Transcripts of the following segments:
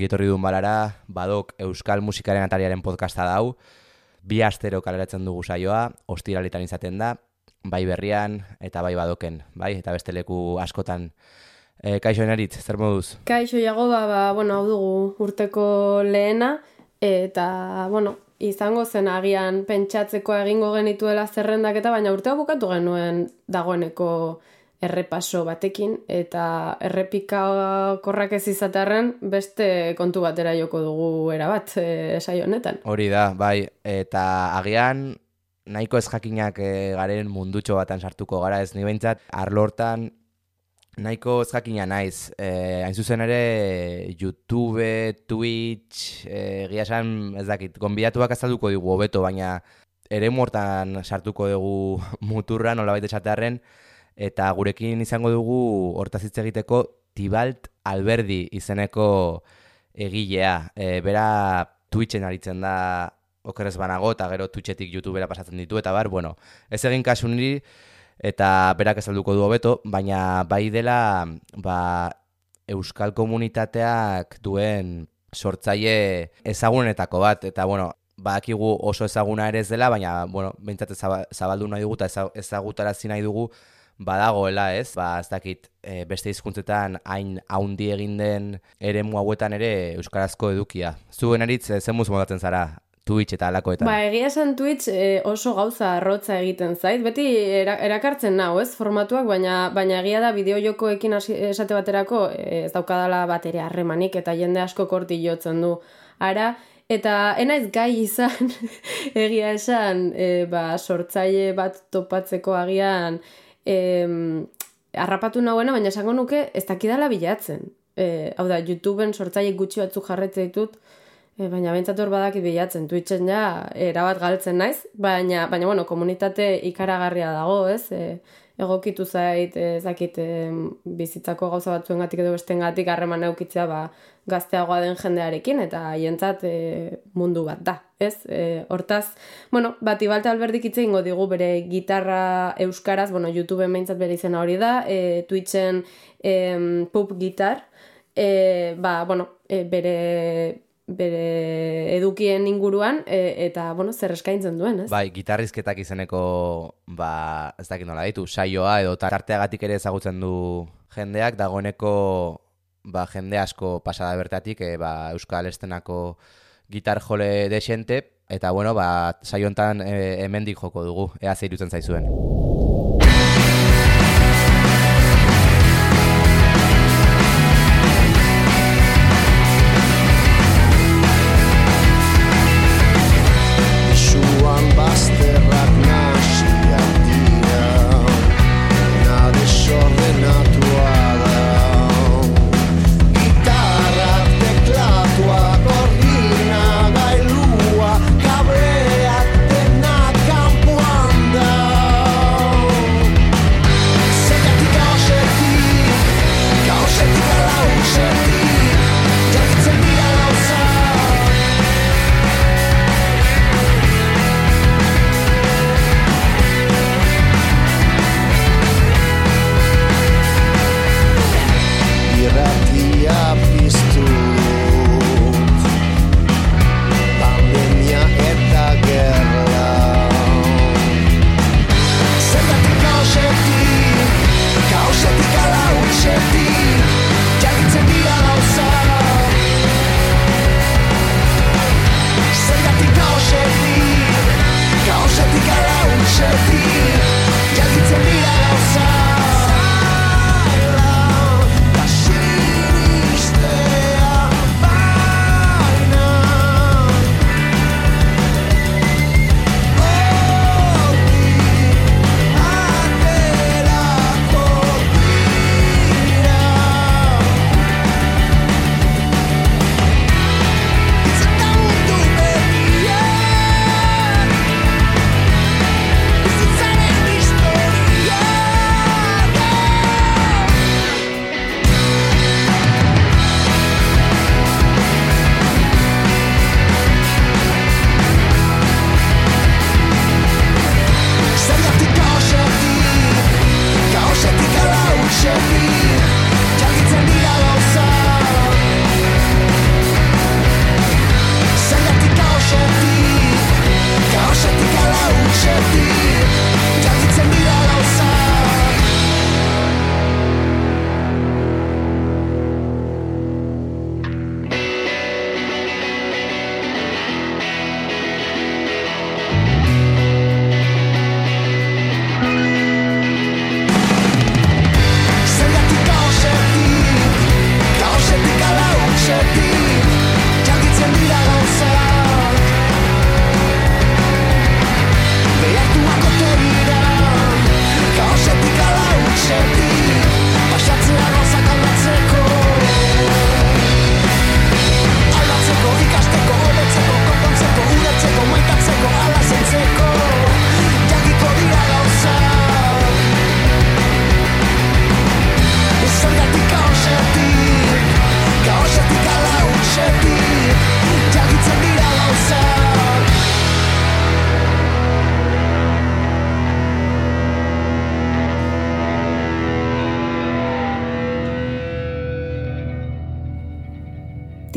ongitorri duen balara, badok Euskal Musikaren atariaren podcasta dau, bi astero kaleratzen dugu saioa, ostiraletan izaten da, bai berrian eta bai badoken, bai, eta beste leku askotan. E, kaixo eneritz, zer moduz? Kaixo jago ba, ba, bueno, hau dugu urteko lehena, eta, bueno, izango zen agian pentsatzeko egingo genituela zerrendak eta baina urtea bukatu genuen dagoeneko errepaso batekin eta errepika korrak ez izatarren beste kontu batera joko dugu erabat e, esai honetan. Hori da, bai, eta agian nahiko ez jakinak e, garen mundutxo batan sartuko gara ez ni behintzat, arlo hortan nahiko ez jakina naiz. E, hain zuzen ere YouTube, Twitch, egia esan ez dakit, gonbidatuak azalduko dugu hobeto, baina ere mortan sartuko dugu muturra nola baita esatearen, eta gurekin izango dugu hortaz hitz egiteko Tibalt Alberdi izeneko egilea. E, bera Twitchen aritzen da okerrez banago eta gero Twitchetik YouTubera pasatzen ditu eta bar, bueno, ez egin kasu niri eta berak ezalduko du hobeto, baina bai dela ba, Euskal Komunitateak duen sortzaile ezagunetako bat, eta bueno, bakigu oso ezaguna ere ez dela, baina, bueno, behintzat zabaldu nahi dugu eta ezagutarazi nahi dugu badagoela, ez? Ba, ez dakit, e, beste hizkuntzetan hain haundi egin den ere hauetan ere euskarazko edukia. Zuen eritz, e, zen modatzen zara Twitch eta alakoetan? Ba, egia esan Twitch e, oso gauza arrotza egiten zait. Beti erakartzen nau, ez? Formatuak, baina, baina egia da bideo jokoekin esate baterako ez daukadala bateria harremanik eta jende asko korti jotzen du. Ara, Eta enaiz gai izan egia esan e, ba, sortzaile bat topatzeko agian em, arrapatu nagoena, baina esango nuke ez dakidala bilatzen. E, hau da, YouTubeen sortzaile gutxi batzuk jarretze ditut, e, baina bentsator badaki bilatzen, Twitchen ja, erabat galtzen naiz, baina, baina bueno, komunitate ikaragarria dago, ez? E, egokitu zait, ezakit, bizitzako gauza batzuengatik edo bestengatik harreman eukitzea ba, gazteagoa den jendearekin, eta hientzat e, mundu bat da, ez? E, hortaz, bueno, bat ibalte alberdik ingo digu bere gitarra euskaraz, bueno, YouTube meintzat bere izena hori da, e, Twitchen e, pup gitar, e, ba, bueno, e, bere bere edukien inguruan e, eta bueno, zer eskaintzen duen, ez? Bai, gitarrizketak izeneko ba, ez dakit nola ditu, saioa edo tarteagatik ere ezagutzen du jendeak dagoeneko ba, jende asko pasada bertatik e, ba, Euskal Estenako gitar jole desente eta bueno, ba, saio hontan e, hemendik joko dugu, ea zeirutzen zaizuen.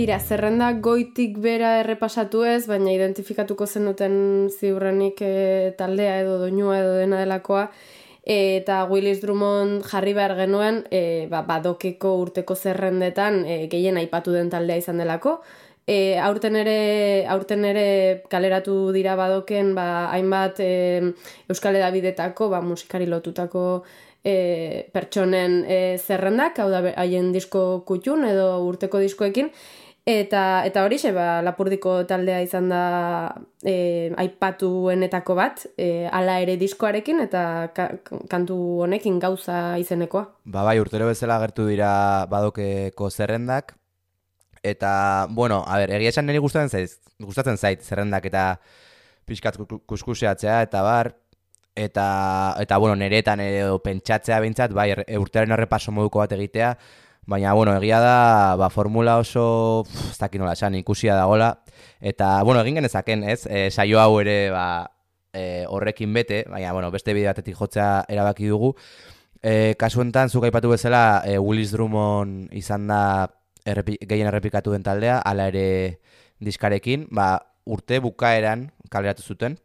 Tira, zerrenda goitik bera errepasatu ez, baina identifikatuko zenuten ziurrenik e, taldea edo doinua edo dena delakoa, eta Willis Drummond jarri behar genuen e, ba, badokeko urteko zerrendetan e, gehien aipatu den taldea izan delako. E, aurten ere aurten ere kaleratu dira badoken ba, hainbat e, Euskal Edabidetako ba, musikari lotutako e, pertsonen e, zerrendak, hau da haien disko kutxun edo urteko diskoekin, Eta, eta hori ba, lapurdiko taldea izan da e, aipatuenetako bat, e, ala ere diskoarekin eta kantu honekin gauza izenekoa. Ba bai, urtero bezala agertu dira badokeko zerrendak, eta, bueno, a ber, egia esan niri gustatzen zait, gustatzen zait zerrendak eta pixkat kuskuseatzea, eta bar, eta, eta bueno, neretan edo pentsatzea bintzat, bai, urtearen horrepaso moduko bat egitea, Baina, bueno, egia da, ba, formula oso, ez dakit nola, esan, ikusia dagola. Eta, bueno, egin genezaken, ez? E, saio hau ere, ba, e, horrekin bete, baina, bueno, beste bide batetik jotzea erabaki dugu. E, kasu enten, zuk aipatu bezala, e, Willis Drummond izan da errepi, gehien errepikatu den taldea, ala ere diskarekin, ba, urte bukaeran kaleratu zuten.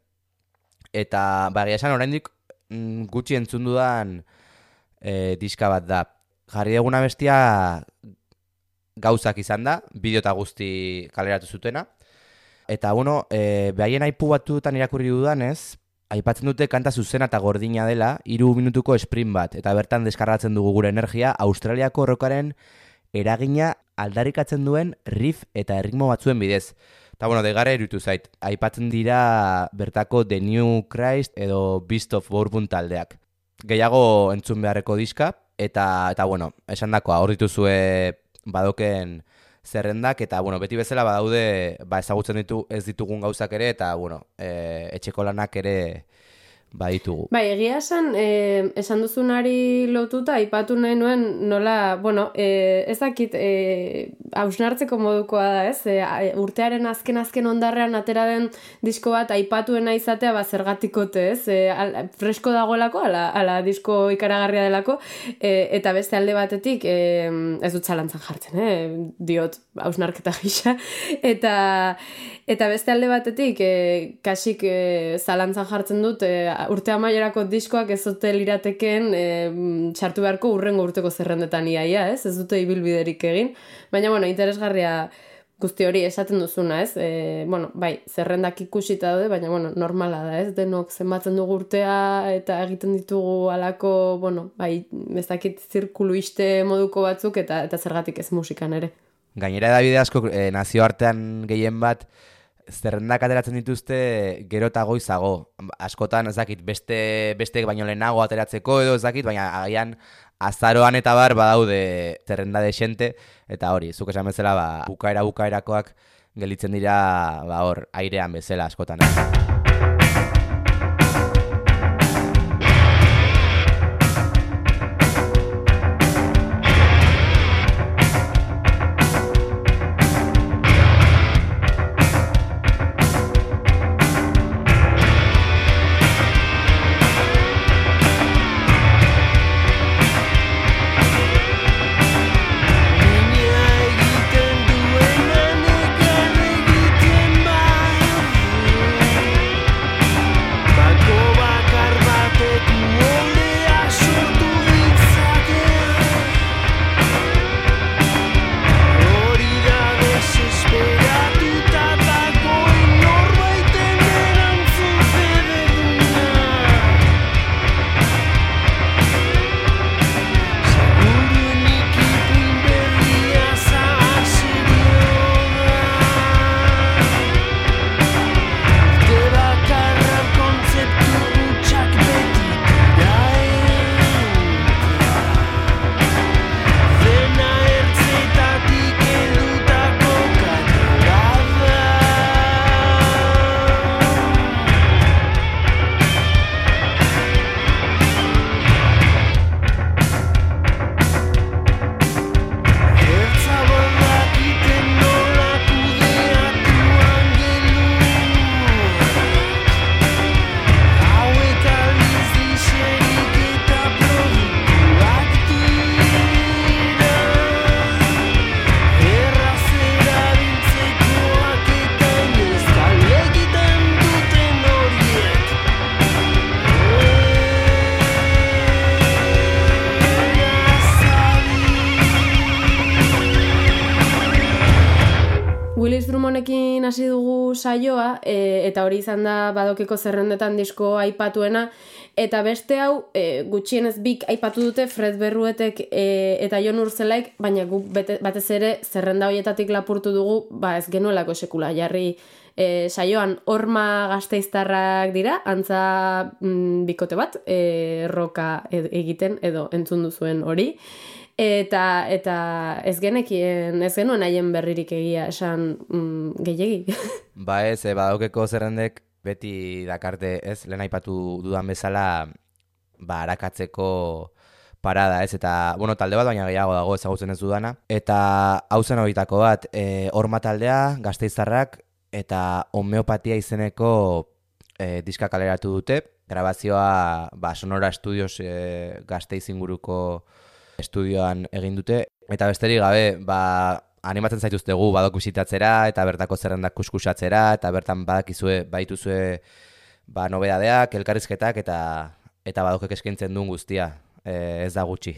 Eta, ba, egia esan, oraindik mm, gutxi entzun dudan e, diska bat da jarri eguna bestia gauzak izan da, bideo eta guzti kaleratu zutena. Eta, bueno, e, behaien aipu batutan irakurri dudan ez, aipatzen dute kanta zuzena eta gordina dela, iru minutuko sprint bat, eta bertan deskargatzen dugu gure energia, Australiako rokaren eragina aldarikatzen duen riff eta erritmo batzuen bidez. Eta, bueno, degare erutu zait, aipatzen dira bertako The New Christ edo Beast of Bourbon taldeak. Gehiago entzun beharreko diska, eta eta bueno, esan dakoa, hor dituzue badoken zerrendak, eta bueno, beti bezala badaude, ba, ezagutzen ditu ez ditugun gauzak ere, eta bueno, e, etxeko lanak ere baditugu. Bai, egia esan, e, esan duzunari lotuta, aipatu nahi nuen, nola, bueno, e, ezakit, e, hausnartzeko modukoa da, ez? E, urtearen azken-azken ondarrean atera den disko bat, aipatuen izatea, ba, zergatikote, ez? E, al, fresko dagoelako, ala, ala disko ikaragarria delako, e, eta beste alde batetik, e, ez dut zalantzan jartzen, eh? diot, hausnarketa gisa, eta, eta beste alde batetik, e, kasik e, zalantzan jartzen dut, e, urte amaierako diskoak ez dute lirateken e, txartu beharko urrengo urteko zerrendetan iaia, ez? Ez dute ibilbiderik egin. Baina, bueno, interesgarria guzti hori esaten duzuna, ez? E, bueno, bai, zerrendak ikusita daude, baina, bueno, normala da, ez? Denok zenbatzen dugu urtea eta egiten ditugu alako, bueno, bai, dakit zirkuluiste moduko batzuk eta eta zergatik ez musikan ere. Gainera da asko e, nazioartean gehien bat, zerrendak ateratzen dituzte gero eta goizago. Askotan, ez dakit, beste, beste baino lehenago ateratzeko edo ez dakit, baina agian azaroan eta bar badaude zerrenda de eta hori, zuk esan bezala, ba, bukaera bukaerakoak gelitzen dira, ba, hor, airean bezala askotan. Eta hori izan da badokeko zerrendetan disko aipatuena, eta beste hau e, gutxienez bik aipatu dute Fred Berruetek e, eta Jon Urzelaik, baina gu batez ere zerrenda horietatik lapurtu dugu, ba ez genuelako sekula jarri e, saioan. Horma gazteiztarrak dira, antza mm, bikote bat, e, roka egiten edo entzun duzuen hori, Eta, eta ez genekien, ez genuen haien berririk egia esan mm, gehiegi. Ba ez, e, badaukeko zerrendek beti dakarte ez, lehen aipatu dudan bezala, ba, arakatzeko parada ez, eta, bueno, talde bat baina gehiago dago ezagutzen ez dudana. Eta hauzen horietako bat, e, orma taldea, gazteizarrak, eta homeopatia izeneko e, diska kaleratu dute. Grabazioa, ba, Sonora Studios e, gazteiz inguruko estudioan egin dute. Eta besterik gabe, ba, animatzen zaituztegu badok bisitatzera eta bertako zerrendak kuskusatzera eta bertan badakizue baituzue ba nobedadeak, elkarrizketak eta eta badokek eskaintzen duen guztia. E, ez da gutxi.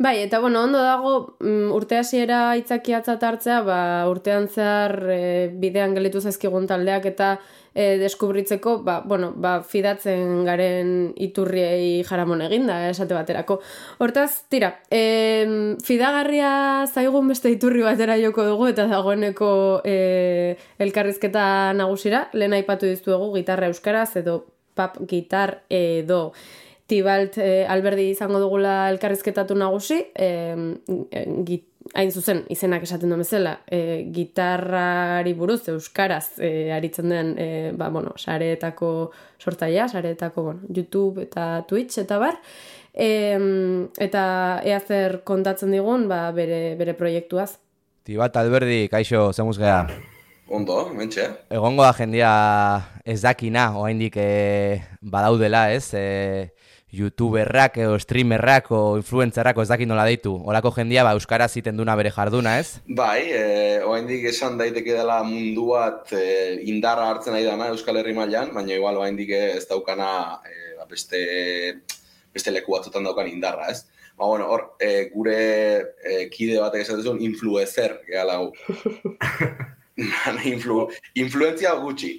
Bai, eta bueno, ondo dago mm, urte hasiera aitzakiatzat hartzea, ba, urtean zehar e, bidean gelitu zaizkigun taldeak eta e, deskubritzeko, ba, bueno, ba, fidatzen garen iturriei jaramon eginda, esate baterako. Hortaz, tira, e, fidagarria zaigun beste iturri batera joko dugu eta dagoeneko e, elkarrizketa nagusira, lehen aipatu diztuegu gitarra euskaraz edo pap gitar edo Tibalt e, alberdi izango dugula elkarrizketatu nagusi, e, hain zuzen izenak esaten du bezala, e, gitarrari buruz euskaraz e, aritzen den, e, ba bueno, sareetako sortaia, sareetako, bueno, YouTube eta Twitch eta bar. E, eta ea zer kontatzen digun, ba, bere, bere proiektuaz. Tibalt alberdi, kaixo, zemuz geha. Ondo, mentxe. Egongo da jendia ez dakina, oaindik e, badaudela, ez? E, youtuberrak edo streamerrak o influencerrak ez dakit nola deitu. Olako jendia ba euskara ziten duna bere jarduna, ez? Bai, eh oraindik esan daiteke dela munduat e, indarra hartzen ari dana Euskal Herri mailan, baina igual oraindik ez daukana e, beste beste leku batzutan daukan indarra, ez? Ba, bueno, hor, e, gure e, kide batek esaten zuen influencer, gehala gu. Influ, influentzia gutxi,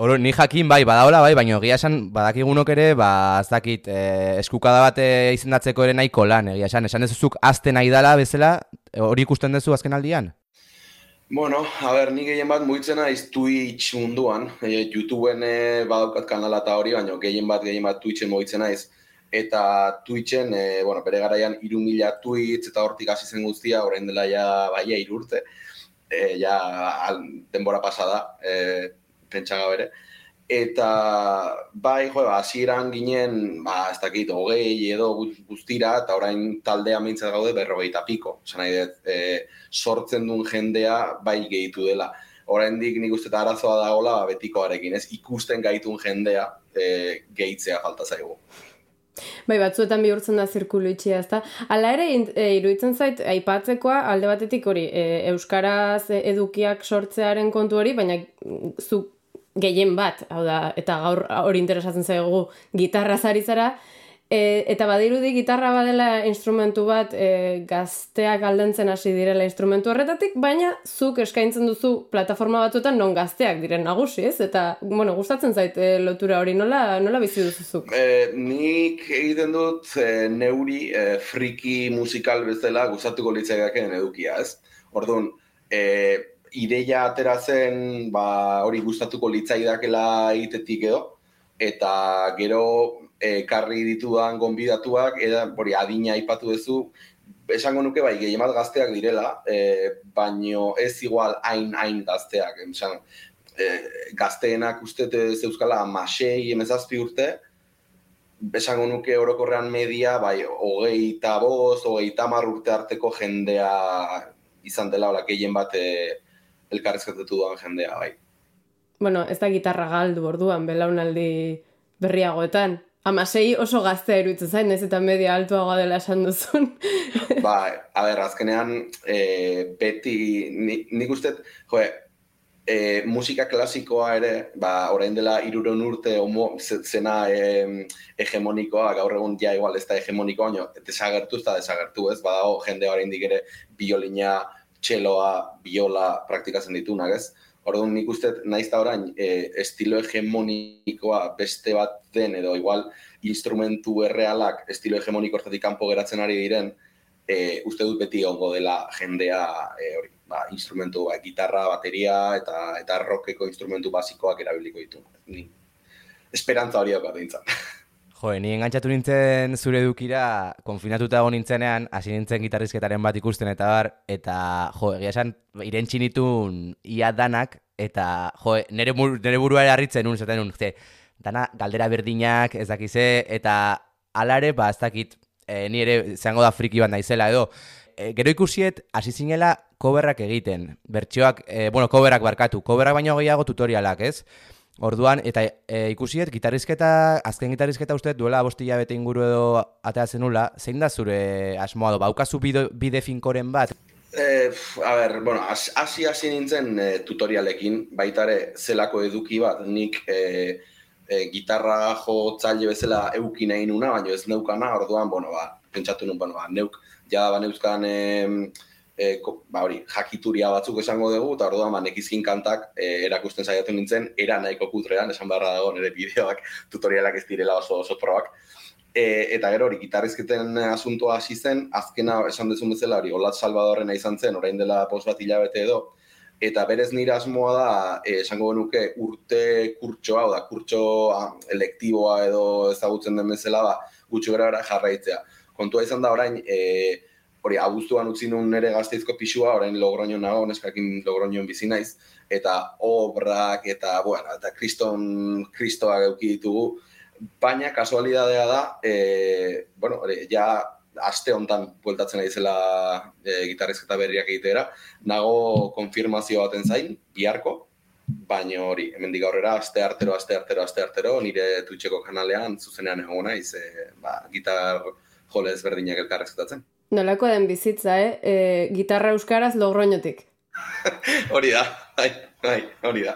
Oro, ni jakin bai, badaola bai, baina egia esan badakigunok ere, ba, ez dakit, e, eskukada bat izendatzeko ere nahiko lan, egia esan, esan ezuzuk azte nahi dala bezala, hori ikusten duzu azken aldian? Bueno, a ber, ni gehien bat muitzen naiz Twitch munduan, e, YouTubeen e, badaukat kanala eta hori, baina gehien bat, gehien bat Twitchen mugitzen naiz. Eta Twitchen, e, bueno, bere garaian iru mila Twitch eta hortik hasi zen guztia, orain dela ja, bai, irurte, e, ja, al, denbora pasada, e, pentsaga bere. Eta bai, jo, hasieran ginen, ba, ez dakit, hogei edo guztira, eta orain taldea mintzat gaude berrogeita piko. Zan nahi dut, e, sortzen duen jendea bai gehitu dela. Oraindik nik uste eta arazoa dagoela ba, betikoarekin, ez ikusten gaitun jendea e, gehitzea falta zaigu. Bai, batzuetan bihurtzen da zirkulu itxia, ezta? Hala ere, e, iruditzen zait, aipatzekoa, alde batetik hori, e, Euskaraz edukiak sortzearen kontu hori, baina zu gehien bat, hau da, eta gaur hori interesatzen zaigu gitarra zari zara, e, eta badirudi gitarra badela instrumentu bat e, gazteak aldentzen hasi direla instrumentu horretatik, baina zuk eskaintzen duzu plataforma batzuetan non gazteak diren nagusi, ez? Eta, bueno, gustatzen zait e, lotura hori, nola, nola bizi duzuzuk? E, nik egiten dut e, neuri e, friki musikal bezala gustatuko litzaidaken edukia, ez? Orduan, e, ideia atera zen ba, hori gustatuko litzaidakela egitetik edo, eta gero ekarri ditudan gonbidatuak, eta hori adina aipatu duzu, esango nuke bai gehiemat gazteak direla, e, baino ez igual hain hain gazteak. Esan, e, gazteenak uste zeuzkala masei emezazpi urte, esango nuke orokorrean media, bai, hogei eta boz, hogei urte arteko jendea izan dela, hola, gehien bat e, elkarrezkatatu duan jendea, bai. Bueno, ez da gitarra galdu orduan, belaunaldi berriagoetan. Amasei oso gaztea iruditzen zain, ez eta media altuagoa dela esan duzun. ba, a ber, azkenean, e, beti, nik ni uste, joe, e, musika klasikoa ere, ba, orain dela iruron urte homo, zena e, hegemonikoa, gaur egun ja igual ez da hegemonikoa, baina desagertu ez da desagertu ez, badago jende orain ere biolina, txeloa, biola praktikatzen ditunak, ez? Orduan nik uste naiz da orain e, estilo hegemonikoa beste bat den edo igual instrumentu errealak estilo hegemoniko hortatik kanpo geratzen ari diren, e, uste dut beti ongo dela jendea e, hori, ba, instrumentu, ba, gitarra, bateria eta eta rockeko instrumentu basikoak erabiliko ditu. Ni esperantza hori daukat. Jo, ni engantzatu nintzen zure dukira, konfinatuta egon nintzenean, hasi nintzen gitarrizketaren bat ikusten eta bar, eta jo, egia esan, irentxi nitun ia danak, eta jo, nere, nere burua harritzen un, zaten un, ze, dana galdera berdinak, ez dakize, eta alare, ba, ez dakit, e, ni ere zeango da friki bat naizela edo, e, gero ikusiet, hasi zinela koberrak egiten, bertsioak, e, bueno, koberrak barkatu, koberrak baino gehiago tutorialak, ez? Orduan, eta e, ikusiet, gitarrizketa, azken gitarrizketa uste duela bostila bete inguru edo atea zenula, zein da zure asmoa do, baukazu bide, bide finkoren bat? E, a ber, bueno, hasi hasi nintzen e, tutorialekin, baitare zelako eduki bat, nik e, e, gitarra jo tzaile bezala euki nahi nuna, baina ez neukana, orduan, bueno, ba, pentsatu nun, bueno, ba, neuk, ja, ba, neuzkan, e, e, ba hori, jakituria batzuk esango dugu, eta orduan, ba, nekizkin kantak e, erakusten saiatu nintzen, era nahiko kutrean, esan beharra dago nire bideoak, tutorialak ez direla oso oso probak. E, eta gero hori, gitarrizketen asuntoa hasi zen, azkena esan dezun bezala hori, Olat Salvadorrena izan zen, orain dela pos bat hilabete edo, eta berez nire asmoa da, e, esango genuke, urte kurtsoa, da, kurtso elektiboa edo ezagutzen den bezala, ba, gutxo gara jarraitzea. Kontua izan da orain, e, hori abuztuan utzi nun nire gazteizko pixua, orain logroño nago, neskakin logroñoen bizi naiz, eta obrak, eta, bueno, eta kriston, kristoa geuki ditugu, baina kasualidadea da, e, bueno, hori, ja, aste hontan bueltatzen ari zela e, gitarrizketa berriak egitera, nago konfirmazio baten zain, biharko, baina hori, hemendik aurrera, aste artero, aste artero, aste artero, nire tutxeko kanalean, zuzenean egon naiz, e, ba, gitar jole ezberdinak elkarrezketatzen. Nolako den bizitza, eh? E, gitarra euskaraz logroñotik. hori da, bai, bai, hori da.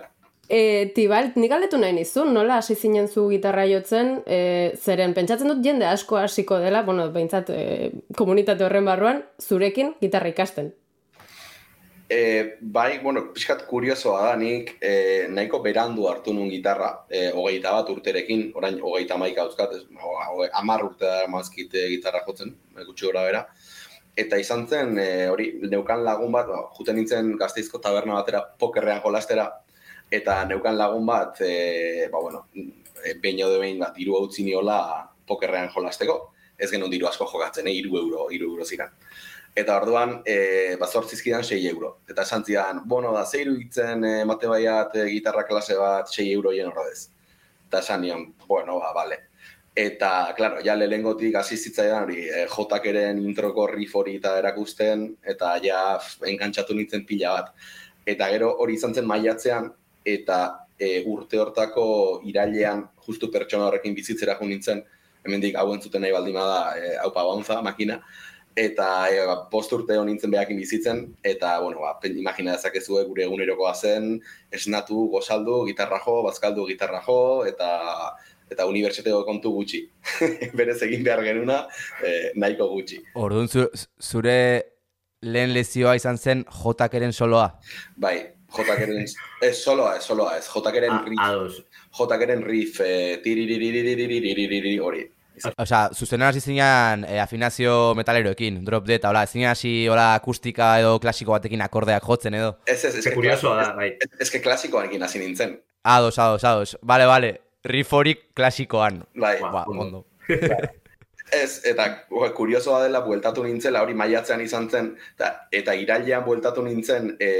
E, tibalt, nik aldetu nahi nizun, nola hasi zinen zu gitarra jotzen, e, zeren pentsatzen dut jende asko hasiko dela, bueno, behintzat e, komunitate horren barruan, zurekin gitarra ikasten. E, bai, bueno, pixkat kuriosoa da, nik e, nahiko berandu hartu nun gitarra, e, hogeita bat urterekin, orain hogeita maika euskat, amar urte da mazkit gitarra jotzen, gutxi gora bera eta izan zen, e, hori, neukan lagun bat, ba, juten nintzen gazteizko taberna batera pokerrean jolastera, eta neukan lagun bat, e, ba, bueno, e, behin edo behin bat, iru hau niola pokerrean jolasteko, ez genuen diru asko jokatzen, eh, iru euro, iru euro ziren. Eta orduan, e, ba, zortzizkidan 6 euro. Eta esan zidan, bueno, da, zeiru itzen e, mate baiat, e, gitarra klase bat, 6 euro jen horredez. Eta esan nion, bueno, ba, bale. Eta, klaro, ja lehengotik hasi zitzaidan hori, e, jotakeren introko riff hori eta erakusten, eta ja enkantzatu nintzen pila bat. Eta gero hori izan zen maiatzean, eta e, urte hortako irailean justu pertsona horrekin bizitzera jo nintzen, hemendik hau entzuten nahi baldima da, e, hau pabanza, makina, eta e, ba, post urte hon nintzen behakin bizitzen, eta, bueno, ba, imagina dezakezu gure egunerokoa zen, esnatu, gozaldu, gitarra jo, bazkaldu, gitarra jo, eta eta unibertsitateko kontu gutxi. Berez egin behar genuna, eh, nahiko gutxi. Orduan, zure lehen lezioa izan zen jotakeren soloa? Bai, jotakeren, ez soloa, ez soloa, ez jotakeren riff. Jotakeren riff, hori. Osa, zuzenan hasi zinean eh, afinazio metaleroekin, drop dead, hola, zinean hasi hola akustika edo klasiko batekin akordeak jotzen edo. Ez, ez, ez, ez, da, bai. Ez, ez, klasikoarekin hasi nintzen. Ados, ados, ados. Vale, vale riforik klasikoan. Bai, ba, ondo. Ez, eta kuriosoa dela bueltatu nintzela, hori maiatzean izan zen, eta, eta irailean bueltatu nintzen e,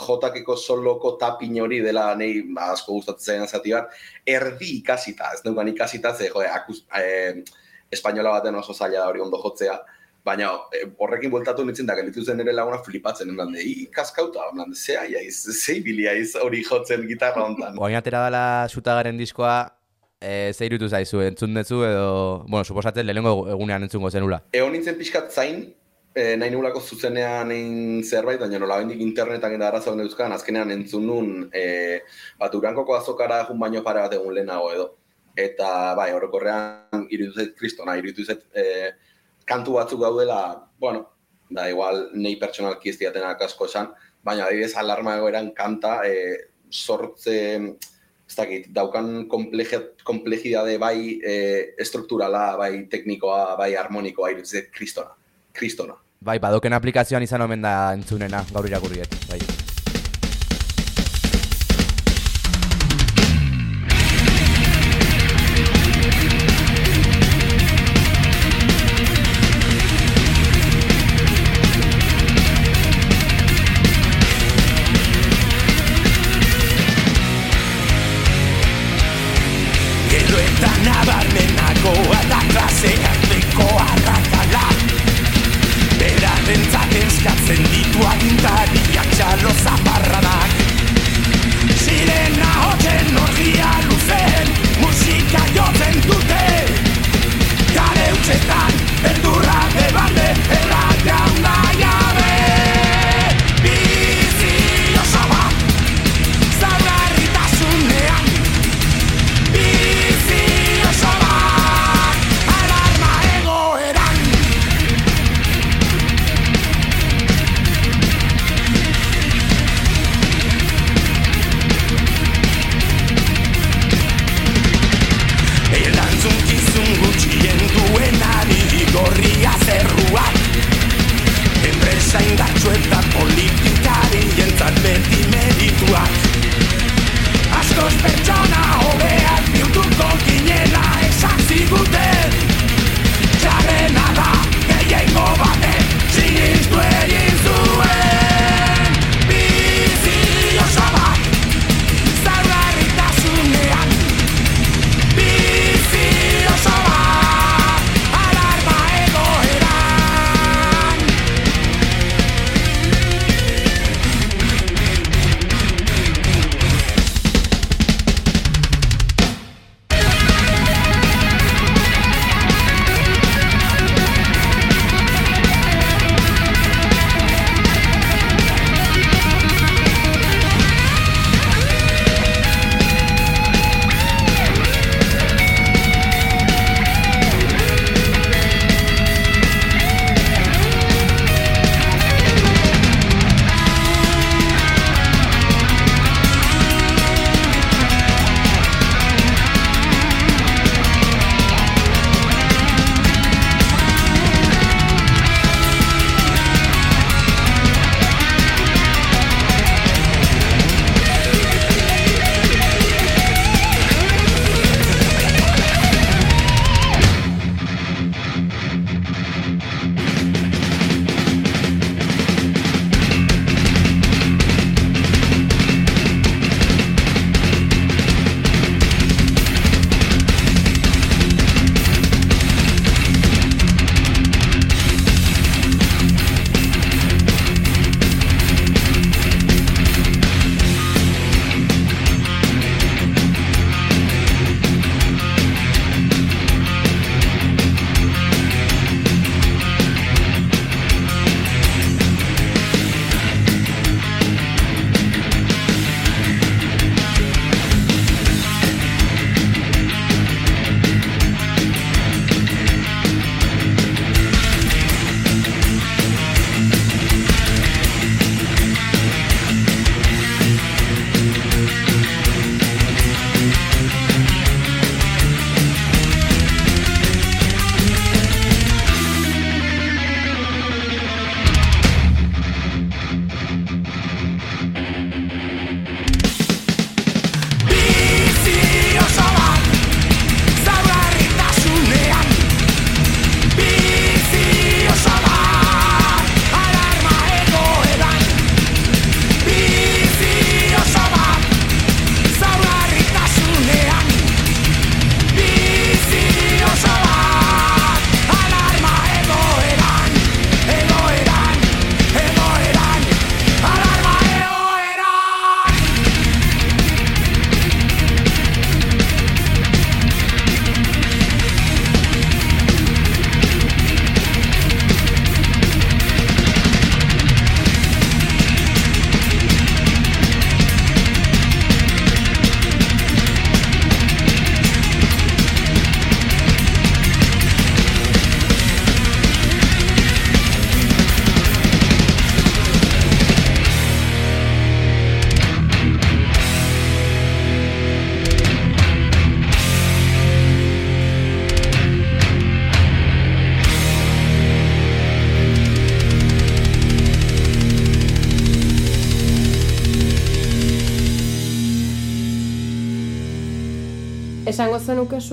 jotakeko soloko tapin hori dela nahi ba, asko gustatzen zati bat, erdi ikasita, ez dugan ikasita, ze jo, akuz, e, espainola baten oso zaila da hori ondo jotzea, baina e, horrekin bueltatu nintzen da, gelitu zen ere laguna flipatzen, en blande, ikaskauta, en blande, jaiz, zei biliaiz hori jotzen gitarra hontan. Oain atera dela sutagaren diskoa, e, ze irutu zaizu, entzun dezu edo, bueno, suposatzen lehenengo egunean entzungo zenula. Egon nintzen pixkat zain, e, nahi nulako zuzenean egin zerbait, baina nola bendik internetan gara arazo euskan, azkenean entzun nun, e, bat urankoko azokara jun baino pare bat egun lehenago edo. Eta, bai, horrekorrean irutu zait kristona, irutu zait e, kantu batzuk gaudela, bueno, da igual, nei pertsonalki ez diatenak asko esan, baina adibidez alarma egoeran kanta, e, sortze, ez dakit, daukan komplejidade bai e, estrukturala, bai teknikoa, bai harmonikoa, irutzet, kristona. Kristona. Bai, badoken aplikazioan izan omen da entzunena, gaur irakurriet, bai.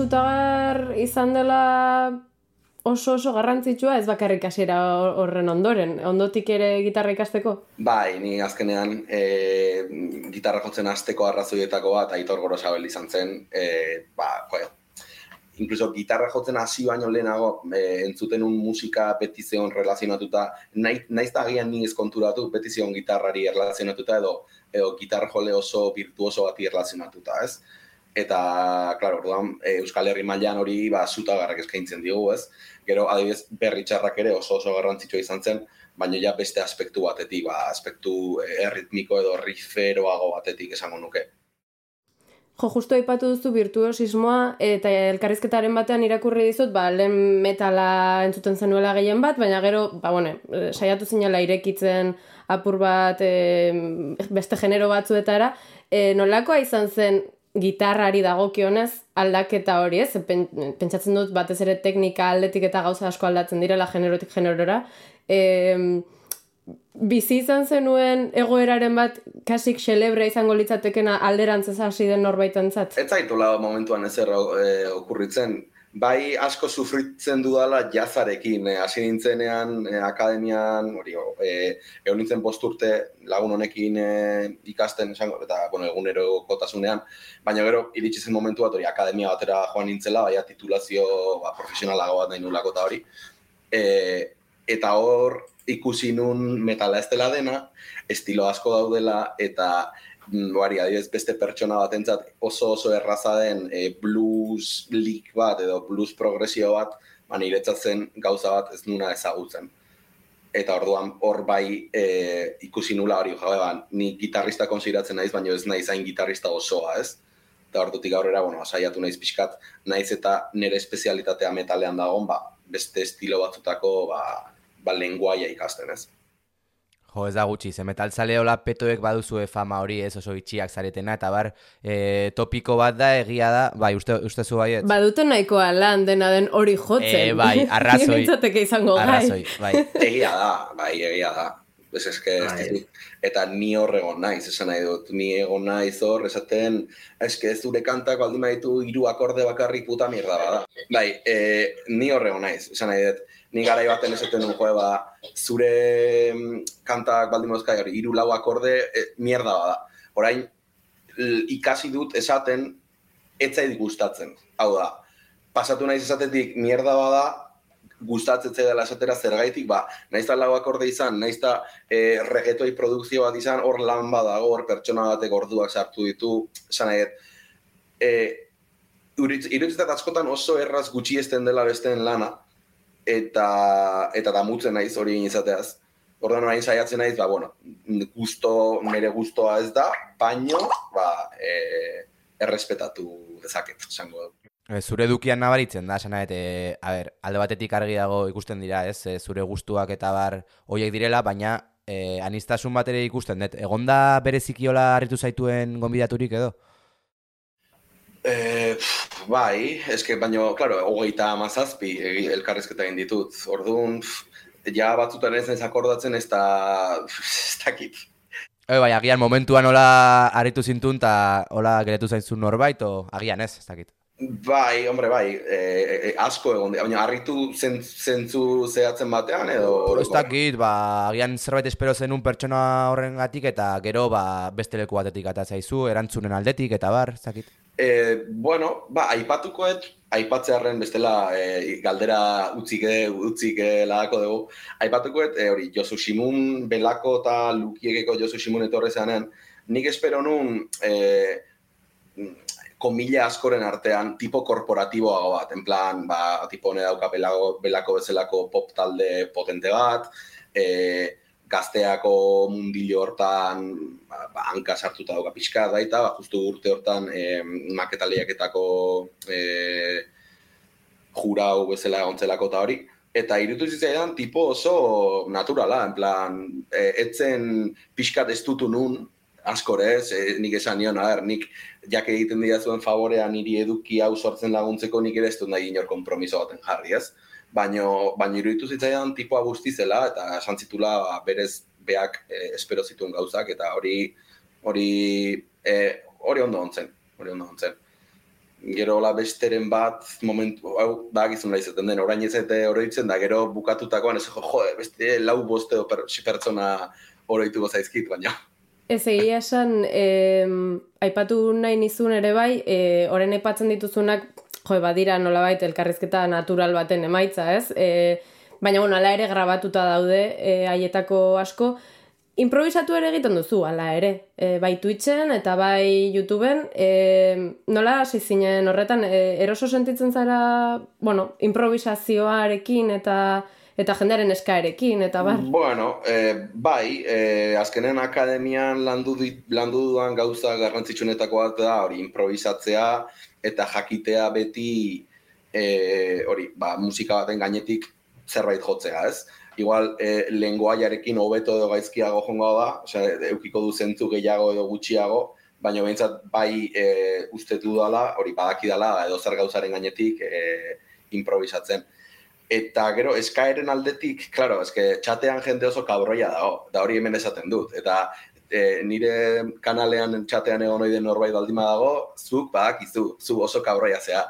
Zenuke sutagar izan dela oso oso garrantzitsua ez bakarrik hasiera horren ondoren, ondotik ere gitarra ikasteko? Bai, ni azkenean e, gitarra jotzen hasteko arrazoietako bat Aitor Gorosabel izan zen, e, ba, jo, incluso gitarra jotzen hasi baino lehenago e, entzuten un musika beti zeon relazionatuta, naiz da agian ni eskonturatu beti zeon gitarrari relazionatuta edo edo gitarra jole oso virtuoso bati relazionatuta, ez? Eta, klaro, orduan, e, Euskal Herri mailan hori ba, zuta garrak eskaintzen diogu, ez? Gero, adibidez, berri txarrak ere oso oso garrantzitsua izan zen, baina ja beste aspektu batetik, ba, aspektu eh, erritmiko edo riferoago batetik esango nuke. Jo, justu aipatu duzu virtuosismoa eta elkarrizketaren batean irakurri dizut, ba, lehen metala entzuten zenuela gehien bat, baina gero, ba, bueno, eh, saiatu zinela irekitzen apur bat e, beste genero batzuetara, e, nolakoa izan zen gitarrari dagokionez aldaketa hori, ez? Pentsatzen dut batez ere teknika aldetik eta gauza asko aldatzen direla generotik generora. E, bizi izan zenuen egoeraren bat kasik xelebre izango litzatekena alderantzez hasi den norbaitentzat? Ez zaitula momentuan ezer e, okurritzen, bai asko sufritzen dudala jazarekin, eh, hasi nintzenean eh, akademian, hori, eh, egon nintzen posturte lagun honekin eh, ikasten, esango, eta, bueno, egunero kotasunean, baina gero, iritsi zen momentu bat, hori, akademia batera joan nintzela, baina titulazio ba, profesionalago bat nahi nulako eta hori, eh, eta hor ikusi nun metala ez dela dena, estilo asko daudela, eta Bari, adibidez, beste pertsona batentzat oso oso erraza den e, blues leak bat edo blues progresio bat, ba, niretzatzen gauza bat ez nuna ezagutzen. Eta orduan hor bai e, ikusi nula hori, jabe, ba, ni gitarrista konsideratzen naiz, baina ez naiz hain gitarrista osoa, ez? Eta ordutik aurrera, bueno, saiatu naiz pixkat, naiz eta nire espezialitatea metalean dagoen, ba, beste estilo batzutako, ba, ba lenguaia ikasten, ez? Jo, ez da gutxi, ze metaltzale hola petoek baduzu fama hori ez oso itxiak zaretena, eta bar, e, topiko bat da, egia da, bai, uste, uste zu bai ez? Badute nahikoa lan dena den hori jotzen. E, bai, arrazoi. izango gai. Arrazoi, bai. Egia da, bai, egia da. Ez eske, bai. eta ni hor egon naiz, esan nahi dut, ni egon naiz hor, esaten, eske ez dure kantak baldin baditu hiru akorde bakarrik puta mierda bada. Bai, e, ni hor egon naiz, esan nahi dut, ni garai baten esaten duen joe, ba, zure mm, kantak baldin mozka hori, iru lau akorde, e, mierda bada. Orain, ikasi dut esaten, etzait gustatzen. Hau da, pasatu naiz esatetik mierda bada, gustatzen dela esatera zergaitik, ba, naiz da lau akorde izan, naiz da e, regetoi produkzio bat izan, hor lan badago, hor pertsona batek orduak sartu ditu, esan nahi, e, iruditzen askotan oso erraz gutxi dela besteen lana, eta eta damutzen naiz hori izateaz. Ordan orain saiatzen naiz, ba bueno, gusto nere gustoa ez da, baino ba eh errespetatu dezaket, esango E, zure edukian nabaritzen da, sana, e, a ber, alde batetik argi dago ikusten dira, ez, e, zure gustuak eta bar hoiek direla, baina e, anistasun bat ere ikusten, dut, egonda berezikiola harritu zaituen gonbidaturik edo? Eh, bai, eske baino, claro, hogeita amazazpi elkarrezketa egin ditut. Orduan, ja batzutan ez akordatzen ez da, ez dakit. E, bai, agian momentuan hola harritu zintun eta hola geretu zainzun norbait, o agian ez, ez dakit. Bai, hombre, bai, e, e, asko egon, baina harritu zentzu zehatzen batean, edo... Ez dakit, ba, agian zerbait espero zenun pertsona horren gatik, eta gero, ba, beste leku batetik zaizu, erantzunen aldetik, eta bar, ez dakit. E, bueno, ba, aipatukoet, aipatzearen bestela e, galdera utzik utzik lagako dugu. Aipatukoet, e, hori, Josu Simun belako eta lukiekeko Josu Simun etorre zeanen, nik espero nun e, komila askoren artean tipo korporatiboago bat, en plan, ba, tipo hone dauka belako, belako bezalako pop talde potente bat, e, gazteako mundilo hortan ba, ba, hanka sartuta dauka pixka daita, ba, justu urte hortan e, maketa lehiaketako e, jura hau bezala egontzelako eta hori. Eta irutu zitzaidan tipo oso naturala, en plan, e, etzen pixka destutu nun, askorez, e, nik esan nion, a nik jak egiten dira zuen favorea niri eduki hau sortzen laguntzeko nik ere ez dut nahi inor kompromiso baten jarri, ez? baino baino iruditu zitzaidan tipoa guzti zela eta esan zitula ba, berez beak e, espero zituen gauzak eta hori hori e, hori ondo ontzen hori ondo ontzen gero la besteren bat, momentu, hau, ba, gizun izaten den, orain ez eta oroitzen da, gero bukatutakoan, ez jo, jo, beste lau boste per, pertsona oroituko zaizkit, baina. Ez egia esan, eh, aipatu nahi nizun ere bai, eh, oren aipatzen dituzunak, jo, badira nolabait elkarrizketa natural baten emaitza, ez? Eh, baina, bueno, ala ere grabatuta daude eh, haietako asko, Improvisatu ere egiten duzu, ala ere. E, bai Twitchen eta bai YouTubeen. E, nola hasi zinen horretan, e, eroso sentitzen zara, bueno, improvisazioarekin eta eta jendearen eskaerekin, eta bar? Bueno, e, bai, e, azkenen akademian landu, landu duan gauza garrantzitsunetako bat da, hori, improvisatzea eta jakitea beti, e, hori, ba, musika baten gainetik zerbait jotzea, ez? igual e, lenguaiarekin hobeto edo gaizkiago jongo da, osea, eukiko du zentzu gehiago edo gutxiago, baina behintzat bai e, uste du dala, hori badaki dala, edo zer gauzaren gainetik e, improvisatzen. Eta gero, eskaeren aldetik, klaro, eske txatean jende oso kabroia dago, da hori hemen esaten dut. Eta e, nire kanalean txatean egon oide norbait baldima dago, zuk badakizu, zu oso kabroia zea.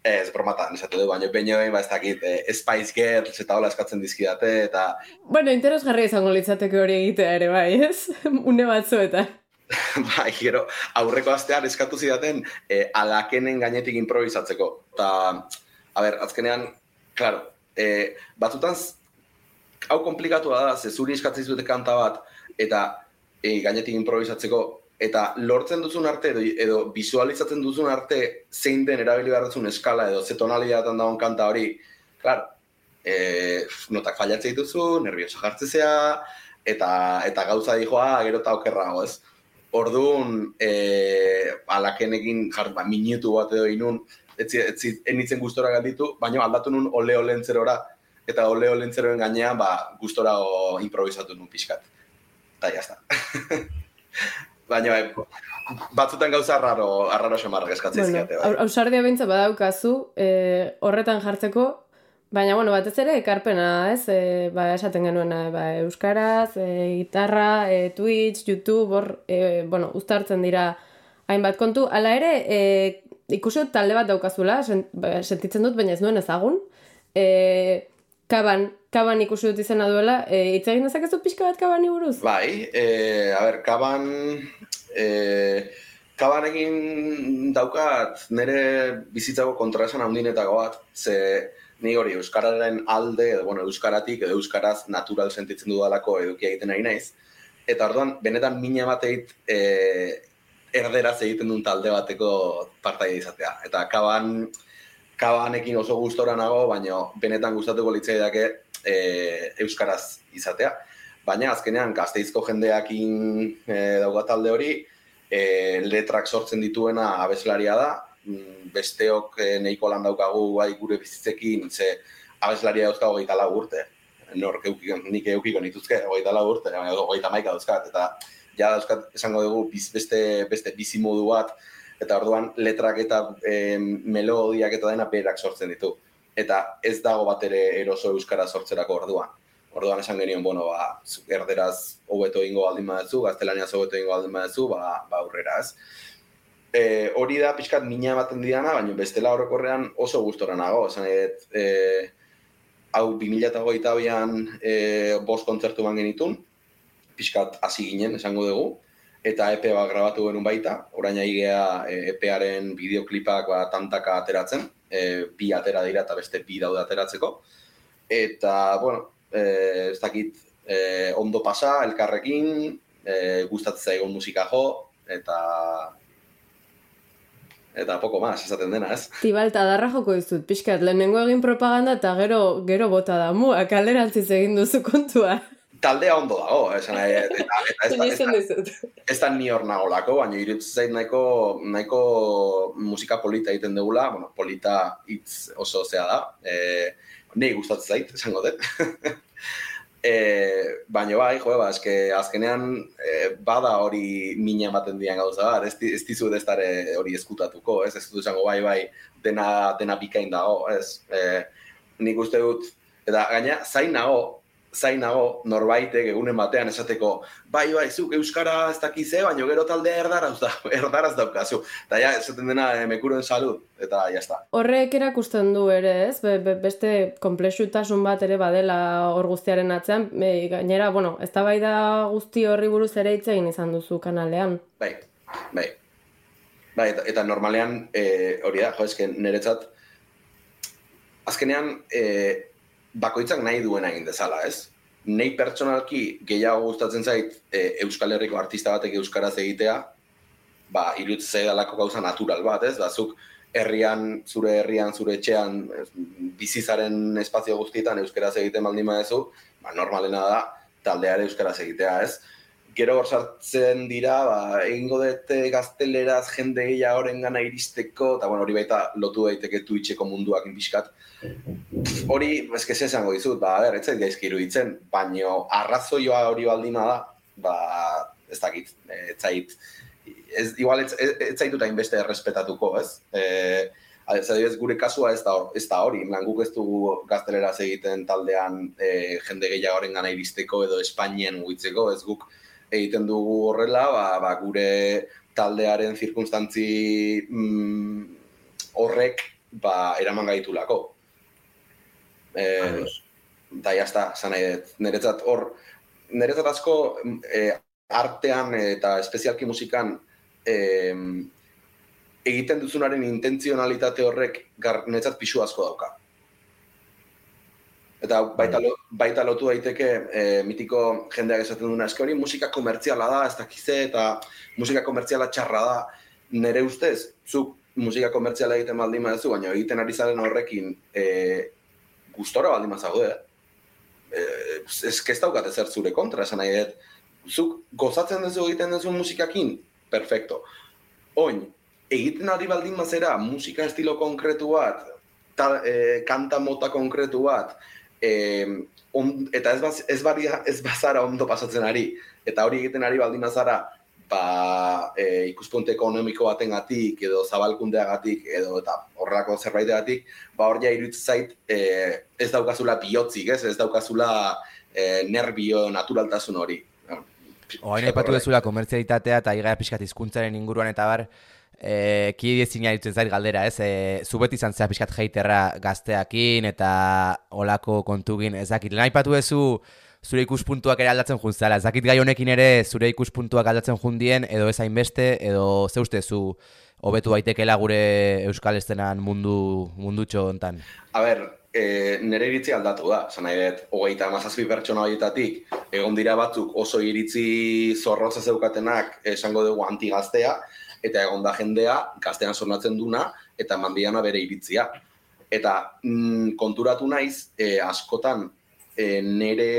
Ez, bromatan, esate du, baina baino ba, ez dakit, eh, Spice Girls eta hola eskatzen dizkidate, eta... Bueno, interes jarri izango litzateke hori egitea ere, bai, ez? Une batzuetan. bai, gero, aurreko astean eskatu zidaten eh, alakenen gainetik improvisatzeko. Eta, a ber, azkenean, klaro, eh, batzutan, hau komplikatu da, ze zuri eskatzen zute kanta bat, eta eh, gainetik improvisatzeko, eta lortzen duzun arte edo, edo visualizatzen duzun arte zein den erabili behar duzun eskala edo ze tonalitatean dagoen kanta hori, klar, e, notak fallatzen dituzu, nervioso jartzezea, eta, eta gauza dijoa gero eta okerrago, ez? Orduan, e, alakenekin jar, ba, minutu bat edo inun, etzi, etzi, enitzen gustora galditu, baina aldatu nun ole olentzerora, eta ole olentzeroen gainean, ba, gustora improvisatu nun pixkat. Eta jazta. baina bai, batzutan gauza arraro, arraro xamarrak eskatzen bueno, ziate. Bai. Ausardia bintza badaukazu, e, horretan jartzeko, baina bueno, batez ere ekarpena, ez? E, ba, esaten genuen ba, euskaraz, e, gitarra, e, Twitch, YouTube, hor, e, bueno, uztartzen dira hainbat kontu. Hala ere, e, ikusi talde bat daukazula, ba, sentitzen dut, baina ez nuen ezagun. E, kaban, kaban ikusi dut izena duela, e, hitz egin dezakezu pixka bat kabani buruz? Bai, e, a ber, kaban, e, kaban egin daukat nire bizitzako kontraesan handinetako bat, ze ni hori Euskararen alde, edo, bueno, Euskaratik, edo Euskaraz natural sentitzen dudalako edukia egiten nahi naiz, eta orduan, benetan mina bateit e, erderaz egiten duen talde bateko partaia izatea. Eta kaban, kabanekin oso gustora nago, baina benetan gustatuko litzai dake e, euskaraz izatea. Baina azkenean gazteizko jendeakin e, dauga talde hori, e, letrak sortzen dituena abeslaria da, mm, besteok e, neiko lan daukagu bai gure bizitzekin, ze abeslaria dauzka hogeita lau urte. Nor, nik eukiko nituzke, hogeita lau urte, hogeita maika dauzkat, eta ja dauzkat esango dugu beste, beste bizimodu bat, eta orduan letrak eta e, melodiak eta dena berak sortzen ditu eta ez dago bat ere eroso euskara sortzerako orduan. Orduan esan genion, bueno, ba, erderaz hobeto ingo baldin badezu, gaztelaniaz hobeto ingo baldin badezu, ba, ba aurrera ez. E, hori da pixkat mina ematen diana, baina bestela horrekorrean oso gustora nago. Esan edet, e, hau 2008 an e, bost kontzertu ban genitun, pixkat hasi ginen, esango dugu, eta EP bat grabatu genuen baita, orain aigea e, EParen bideoklipak ba, tantaka ateratzen, e, bi atera dira eta beste bi daude ateratzeko. Eta, bueno, e, ez dakit e, ondo pasa, elkarrekin, e, gustatzen zaigun musika jo, eta eta poko mas, esaten dena, ez? Tibalta, darra joko dizut, pixkat, lehenengo egin propaganda eta gero gero bota da, mu, akalderantziz egin duzu kontua taldea ondo dago, esan nahi, eta, eta ez, da, ez, ez da ni hor nagolako, baina irutzen zait nahiko, nahiko musika polita egiten dugula, bueno, polita hitz oso zea da, e, nahi gustatzen zait, esango dut. e, baina bai, jo, ba, eske azkenean e, bada hori mina ematen dian gauza, ez, ez dizu ez hori eskutatuko, ez, ez dut esango bai, bai, dena, dena bikain dago, ez, e, nik uste dut, eta gaina, zain nago, zainago norbaitek egunen batean esateko bai bai zuk euskara ez dakize baino gero taldea erdaraz da erdaraz daukazu. Eta ja esaten dena e, mekuren salud. Eta ja está. Horrek erakusten du ere ez? Be, be, beste komplexutasun bat ere badela hor guztiaren atzean. Be, gainera bueno eztabaida guzti horri buruz ere hitz egin izan duzu kanalean. Bai bai. Bai eta, eta normalean e, hori da jo eske niretzat azkenean e, bakoitzak nahi duena egin dezala, ez? Nei pertsonalki gehiago gustatzen zait e, Euskal Herriko artista batek euskaraz egitea, ba iruditzen zaidalako gauza natural bat, ez? Bazuk herrian, zure herrian, zure etxean bizizaren espazio guztietan euskaraz egiten baldin badezu, ba normalena da taldeare euskaraz egitea, ez? Gero hor sartzen dira, ba, egingo dute gazteleraz jende gehiagoren gana iristeko, eta bueno, hori baita lotu daiteke Twitcheko munduak inbiskat, hori, eske ez esango dizut, ba, ber, zait gaizki iruditzen, baino arrazoioa hori baldina da, ba, ez dakit, ez zait, ez, igual ez, ez, ez zaitu hainbeste errespetatuko, ez? E, ez gure kasua ez da, ez da hori, lan guk ez dugu gazteleraz egiten taldean e, jende gehiagoren gana iristeko edo Espainien mugitzeko, ez guk egiten dugu horrela, ba, ba gure taldearen zirkunstantzi mm, horrek ba, eraman gaitulako. Eh, da ya está, sana Neretzat hor neretzat asko eh, artean eta espezialki musikan eh, egiten duzunaren intentzionalitate horrek gar neretzat pisu asko dauka. Eta baita, lo, baita lotu daiteke e, mitiko jendeak esaten duna eske hori musika komertziala da, ez dakize eta musika komertziala txarra da. Nere ustez, zuk musika komertziala egiten baldin baduzu, baina egiten ari zaren horrekin e, gustora baldin mazaude, eh? eh ez ez daukat ezer zure kontra, esan nahi dut, zuk gozatzen duzu egiten duzu musikakin, perfecto. Oin, egiten ari baldin mazera musika estilo konkretu bat, ta, e, kanta mota konkretu bat, e, on, eta ez, baz, ez, baria, ez bazara ondo pasatzen ari, eta hori egiten ari baldin mazara, ba, e, ikuspunte ekonomiko batengatik edo zabalkundeagatik edo eta horrelako zerbaitegatik, ba hor ja zait e, ez daukazula bihotzik, ez? Ez daukazula e, nervio naturaltasun hori. Oain aipatu dezula komertzialitatea eta igaia pixkat izkuntzaren inguruan eta bar, e, ki diezina zait galdera, ez? E, zubet izan zea pixkat heiterra gazteakin eta olako kontugin ezakit. Lehen aipatu dezu, zure ikuspuntuak ere aldatzen juntzala. Ez dakit gai honekin ere zure ikuspuntuak aldatzen jundien, edo ez hainbeste, edo ze uste zu hobetu baitekela gure Euskal Estenan mundu, mundu hontan. A ber, e, nire iritzi aldatu da, zan nahi dut, hogeita amazazpi pertsona horietatik, egon dira batzuk oso iritzi zorrotza zeukatenak esango dugu antigaztea, eta egon da jendea gaztean sornatzen duna, eta mandiana bere iritzia. Eta mm, konturatu naiz, e, askotan e, nere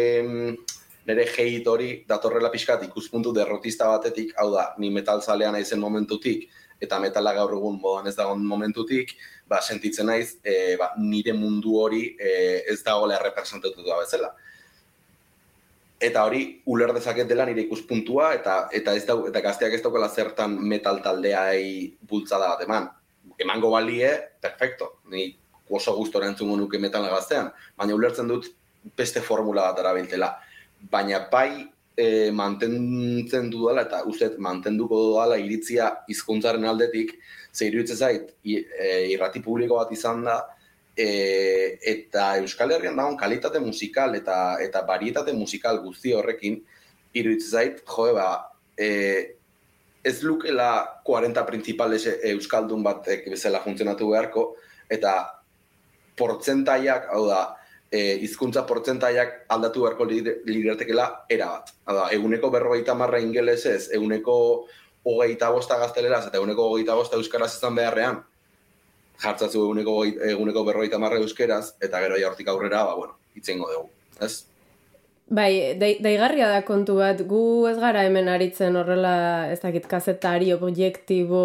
nere hate hori datorrela pixkat ikuspuntu derrotista batetik, hau da, ni metalzalea naizen momentutik, eta metala gaur egun modan ez dagoen momentutik, ba, sentitzen naiz, e, ba, nire mundu hori e, ez dagoela representatu da bezala. Eta hori, uler dezaket dela nire ikuspuntua, eta eta ez dau, eta gazteak ez daukela zertan metal taldeai bultzada bat eman. Emango balie, perfecto, ni oso gustora entzungo nuke metala gaztean, baina ulertzen dut beste formula bat arabiltela. Baina bai e, mantentzen du dela, eta uste mantenduko dela iritzia hizkuntzaren aldetik, ze iruditzen zait, e, irrati publiko bat izan da, e, eta Euskal Herrian dagoen kalitate musikal eta eta barietate musikal guzti horrekin, iruditzen zait, joe ba, e, ez lukela 40 principales Euskaldun batek bezala funtzionatu beharko, eta portzentaiak, hau da, e, izkuntza portzentaiak aldatu beharko liratekela era bat. Hala, eguneko berrogeita marra ingelesez, eguneko hogeita bosta gazteleraz eta eguneko hogeita bosta euskaraz izan beharrean, jartzatzu eguneko, eguneko berrogeita marra euskeraz, eta gero hortik aurrera, ba, bueno, itzengo dugu, ez? Bai, daigarria da kontu bat, gu ez gara hemen aritzen horrela, ez dakit, kazetari, objektibo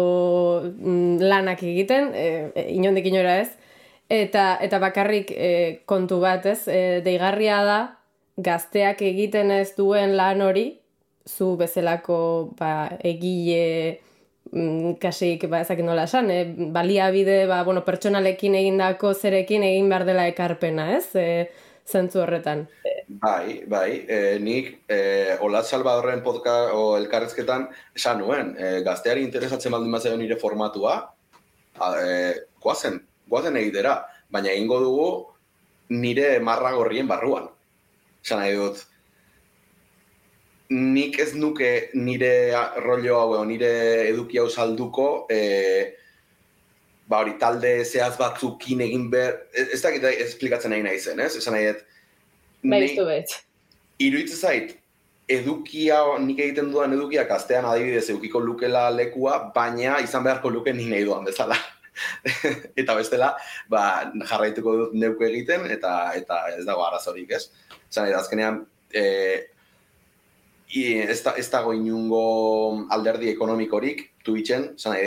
mm, lanak egiten, e, e, inondik inora ez, Eta, eta bakarrik e, kontu bat ez, e, deigarria da, gazteak egiten ez duen lan hori, zu bezalako ba, egile kasik, ba, ezak nola esan, e, baliabide, ba, bueno, pertsonalekin egindako zerekin egin behar dela ekarpena, ez, e, zentzu horretan. Bai, bai, e, nik e, Olat Salvadorren podcast o elkarrezketan esan nuen, e, gazteari interesatzen baldin bat nire formatua, a, e, guazen, guazen egitera, baina egingo dugu nire marra gorrien barruan. Esan nahi dut, nik ez nuke nire rollo hau, nire eduki hau salduko, e, ba hori, talde zehaz batzukin egin behar, ez dakit esplikatzen nahi nahi zen, ez? Esan nahi dut, Baitu bet. Iruitz zait, edukia, nik egiten duan edukia, kastean adibidez edukiko lukela lekua, baina izan beharko luke ni nahi duan bezala. eta bestela, ba, jarraituko dut neuko egiten, eta eta ez dago arazorik, ez? Zan, azkenean, e, ez, da, ez dago inungo alderdi ekonomikorik, Twitchen, zan,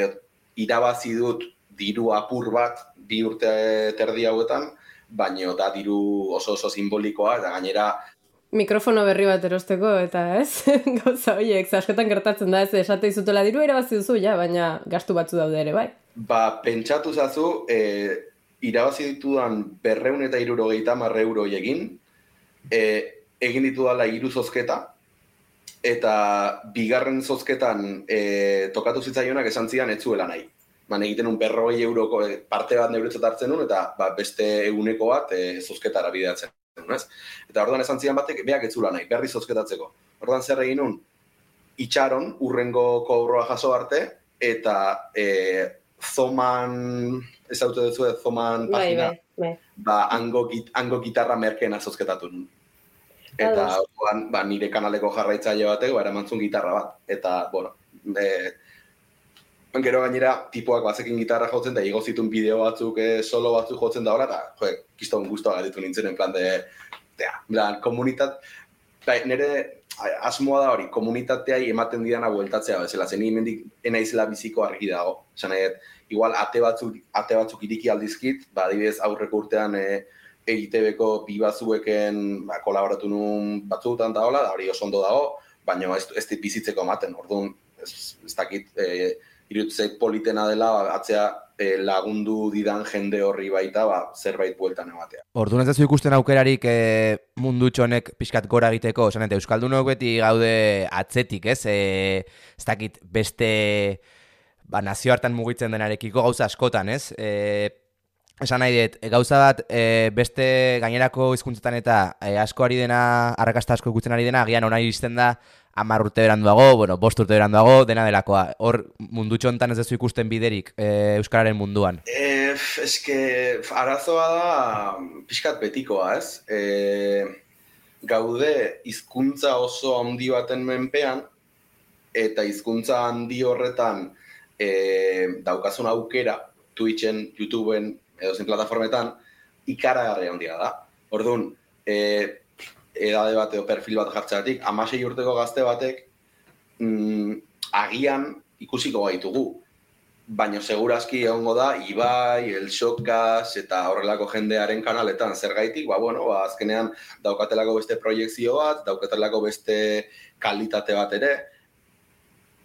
irabazi dut diru apur bat, bi urte terdi hauetan, baino da diru oso oso simbolikoa eta gainera mikrofono berri bat erosteko eta ez? Gauza horiek askotan gertatzen da ez esate izutela diru irabazi duzu ja baina gastu batzu daude ere bai. Ba pentsatu zazu e, irabazi ditudan berreun eta irurogeita marre euro egin e, egin ditu dala iru zozketa eta bigarren zozketan e, tokatu zitzaionak esan zian etzuela nahi man egiten un berroi euroko eh, parte bat neuretzat hartzen nun, eta ba, beste eguneko bat e, zozketara bideatzen. Ez? Eta orduan esan zian batek, beak etzula nahi, berri zozketatzeko. Orduan zer egin nun, itxaron, urrengo kobroa jaso arte, eta e, zoman, ez dut zoman bai, pagina, bai, bai. ba, ango, git, ango gitarra merkena zozketatu nun. Eta orduan, ba, nire kanaleko jarraitzaile batek, ba, eramantzun gitarra bat. Eta, bueno, e, Gero gainera, tipoak bazekin gitarra jotzen, da igo zituen bideo batzuk, eh, solo batzuk jotzen da hori, eta, jo, kiston guztua gatitu nintzen, en plan de, tea, plan, komunitat, bai, nire asmoa da hori, komunitatea ematen didana bueltatzea, bezala, zen mendik enaizela biziko argi dago. Zan, igual, ate batzuk, ate batzuk iriki aldizkit, ba, adibidez, aurreko urtean, e, EITB-ko bi batzueken ba, kolaboratu nun batzutan da hola, da hori oso ondo dago, baina ez, ez dit bizitzeko ematen, orduan, ez, ez dakit, e, irutzek politena dela, ba, atzea e, lagundu didan jende horri baita, ba, zerbait bueltan ematea. Orduan ez ikusten aukerarik e, mundu txonek pixkat gora egiteko, esan eta Euskaldunok beti gaude atzetik, ez? E, ez dakit beste ba, nazio hartan mugitzen denarekiko gauza askotan, ez? E, esan nahi dut, gauza bat e, beste gainerako hizkuntzetan eta e, asko ari dena, arrakasta asko ikutzen ari dena, agian ona iristen da, amar urte beranduago, bueno, bost urte beranduago, dena delakoa. Hor mundu txontan ez dezu ikusten biderik e, Euskararen munduan. E, eske, arazoa da pixkat betikoa, ez? E, gaude hizkuntza oso handi baten menpean, eta hizkuntza handi horretan e, daukazun aukera, Twitchen, YouTubeen, edo zen plataformetan, ikaragarri handia da. Orduan, e, edade bat edo perfil bat jartzeatik, amasei urteko gazte batek mm, agian ikusiko gaitugu. Baina segurazki egongo da, Ibai, El Shokaz eta horrelako jendearen kanaletan zer gaitik, ba, bueno, ba, azkenean daukatelako beste proiektzio bat, daukatelako beste kalitate bat ere,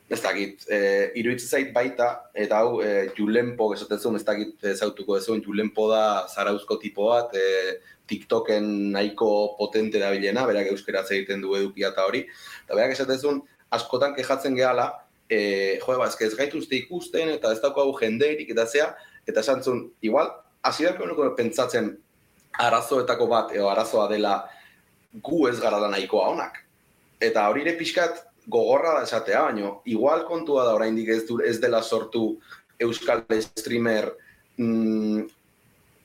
ez dakit, e, iruditzen zait baita, eta hau, e, julenpo, esaten ez dakit zautuko ez julenpo da zarauzko tipo bat, e, TikToken nahiko potente da bilena, berak euskeraz egiten du edukia eta hori, eta berak esatezun, askotan kejatzen gehala, e, jo, ba, ez gaituzte ikusten, eta ez daukagu jendeirik, eta zea, eta esantzun, igual, hasierako nuko pentsatzen arazoetako bat, edo arazoa dela gu ez gara da nahikoa onak. Eta hori ere pixkat gogorra da esatea, baino, igual kontua da oraindik ez, ez dela sortu euskal streamer mm,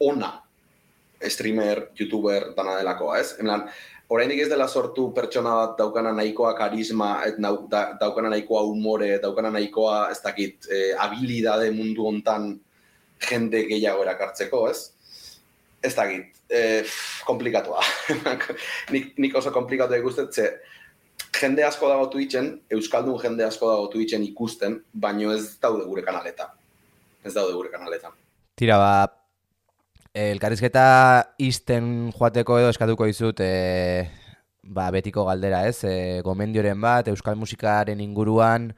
ona, streamer, youtuber, dana delakoa, ez? En oraindik ez dela sortu pertsona bat daukana nahikoa karisma, et daukana nahikoa humore, daukana nahikoa, ez dakit, eh, habilidade mundu hontan jende gehiago erakartzeko, ez? Ez dakit, eh, komplikatua. nik, nik oso komplikatu ikustet, ze jende asko dago Twitchen, Euskaldun jende asko dago Twitchen ikusten, baino ez daude gure kanaleta. Ez daude gure kanaleta. Tira, ba, Elkarrizketa izten joateko edo eskatuko dizut e, ba, betiko galdera, ez? E, gomendioren bat, euskal musikaren inguruan,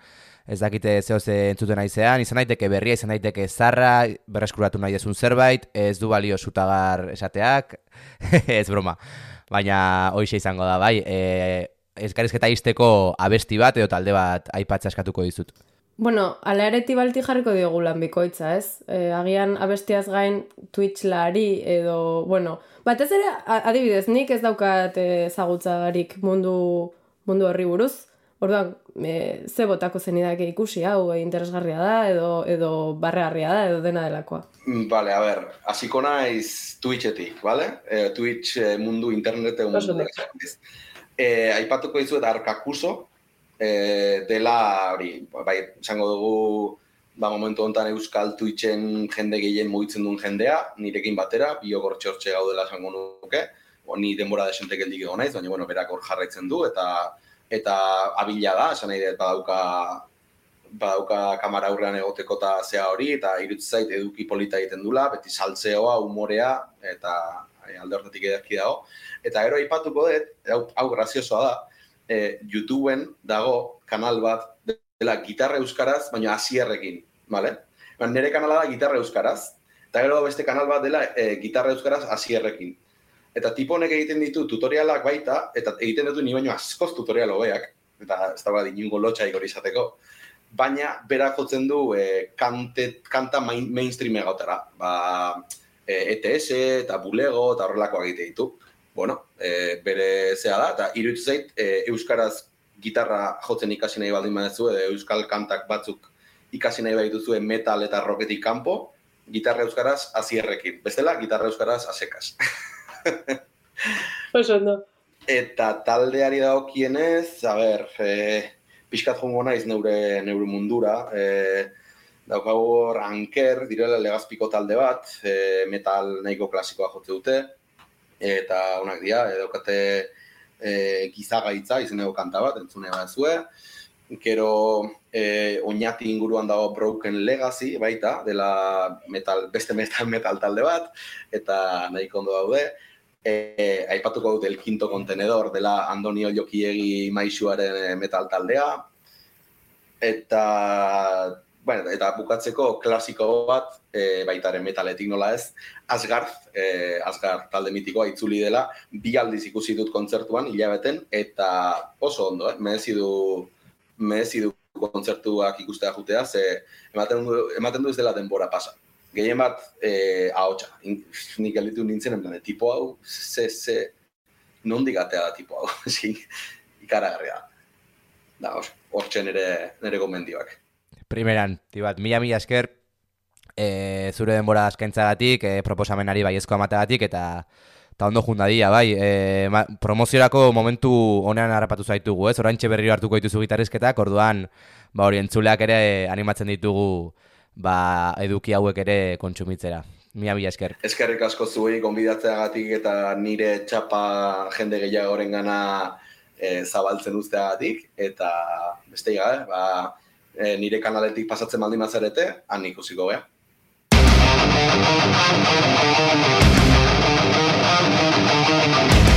ez dakite zeo ze entzuten aizean, izan daiteke berria, izan daiteke zarra, berreskuratu nahi ezun zerbait, ez du balio sutagar esateak, ez broma. baina hoxe izango da, bai, e, eskarizketa izteko abesti bat edo talde bat aipatza eskatuko dizut. Bueno, ala ere tibalti jarriko diogu lan bikoitza, ez? E, agian abestiaz gain Twitch lari edo, bueno, batez ere, adibidez, nik ez daukat ezagutzarik mundu, mundu horri buruz, Orduan, e, ze botako zenidake ikusi hau, e, interesgarria da, edo, edo barregarria da, edo dena delakoa. Bale, a ber, hasiko naiz Twitchetik, bale? E, Twitch e, mundu internet egun mundu. E, aipatuko dizu eta arkakuso, e, dela, hori, bai, esango dugu, ba, momentu honetan euskal Twitchen jende gehien mugitzen duen jendea, nirekin batera, biogor txortxe gaudela esango nuke, o, ni denbora desentek eldik egon naiz, baina, bueno, berak hor jarraitzen du, eta eta abila da, esan nahi dut badauka badauka kamara aurrean egoteko eta zea hori, eta irutz zait eduki polita egiten dula, beti saltzeoa, humorea, eta alde horretik edaki dago. Eta gero aipatuko dut, hau, hau graziosoa da, e, YouTubeen dago kanal bat dela gitarra euskaraz, baina hasierrekin, bale? Ba, nire kanala da gitarra euskaraz, eta gero beste kanal bat dela e, gitarra euskaraz hasierrekin. Eta tipo honek egiten ditu tutorialak baita, eta egiten ditu ni baino askoz tutorial hobeak, eta ez da bat inungo lotxa igor izateko, baina berak jotzen du e, kante, kanta main, mainstream egotera. Ba, e, ETS eta bulego eta horrelako egite ditu. Bueno, e, bere zea da, eta iruditu zait, e, Euskaraz gitarra jotzen ikasi nahi baldin badezu, edo Euskal kantak batzuk ikasi nahi badituzu metal eta rocketik kanpo, gitarra Euskaraz azierrekin. Bestela, gitarra Euskaraz asekaz. Oso ondo. Eta taldeari dagokienez, a ber, e, pixkat jongo naiz neure, neure mundura, e, daukagu hor anker, direla legazpiko talde bat, e, metal nahiko klasikoa jote dute, eta onak dira, e, daukate e, gizagaitza, izeneko kanta bat, entzune bat zue, Gero e, oinati inguruan dago Broken Legacy baita, dela metal, beste metal, metal talde bat, eta nahiko ondo daude. E, aipatuko dut el quinto contenedor dela Andonio Jokiegi maisuaren eh, metal taldea. Eta bueno, eta bukatzeko klasiko bat e, baitaren metaletik nola ez Asgard, e, Asgard talde mitikoa itzuli dela bi aldiz ikusi dut kontzertuan hilabeten eta oso ondo, eh? merezi du merezi du kontzertuak ikustea jutea ze ematen du, ematen du ez dela denbora pasa gehien bat eh, ahotsa. Nik gelditu nintzen, en plan, tipo hau, ze, ze, nondik atea da tipo hau, ikaragarria. Da, hor txen nire, nire gomendioak. Primeran, tibat, mila mila esker, e, zure denbora askaintzagatik, e, proposamenari baiezko amateagatik, eta eta ondo jundadia, bai, e, ma, promoziorako momentu honean harrapatu zaitugu, ez? Orantxe berri hartuko dituzu gitarrizketak, orduan, ba, hori entzuleak ere animatzen ditugu ba, eduki hauek ere kontsumitzera. Mila mila esker. Eskerrik asko zuei gonbidatzeagatik eta nire txapa jende gehiagoren gana e, zabaltzen usteagatik. Eta beste eh? ba, e, nire kanaletik pasatzen maldi mazarete, han ikusiko beha. Thank.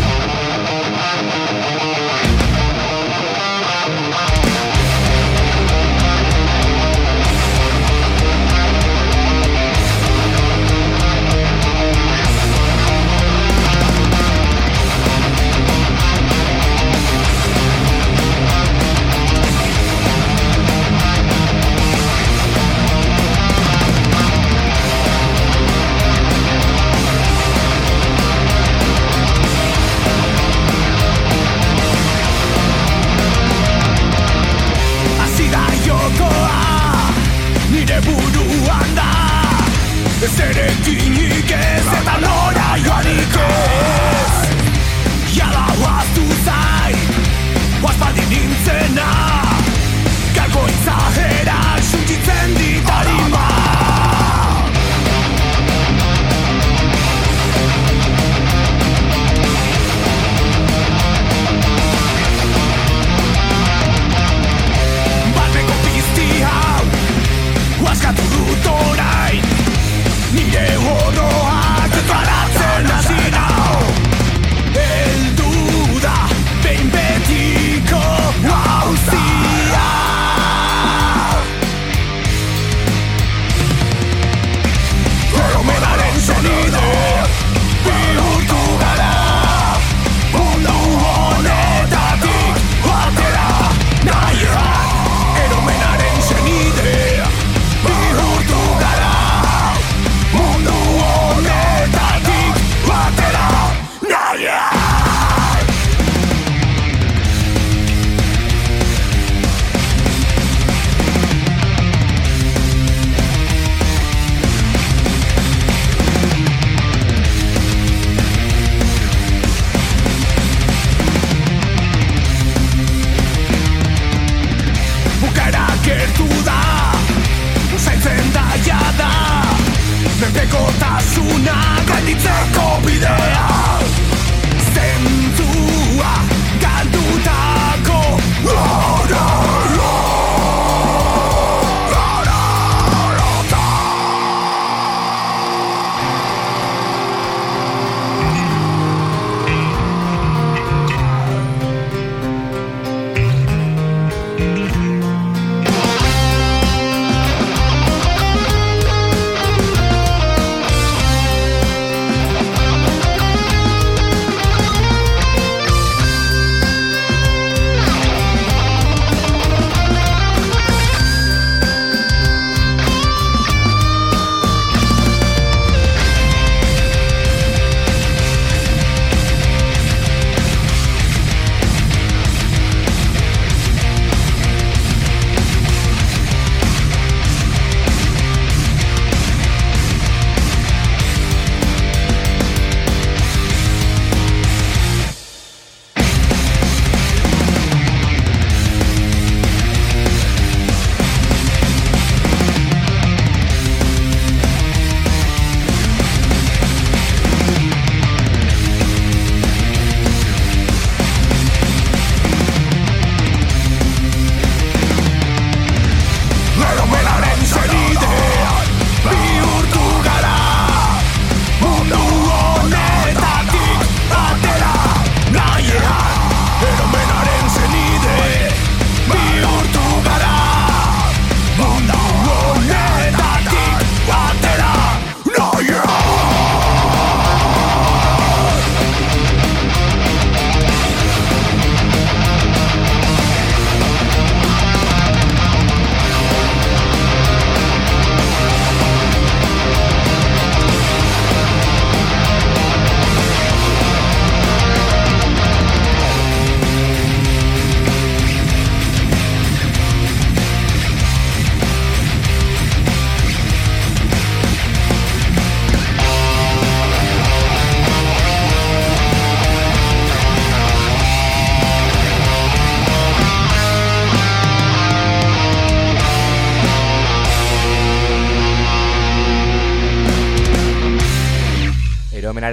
Gaitasuna gaitzeko bidea.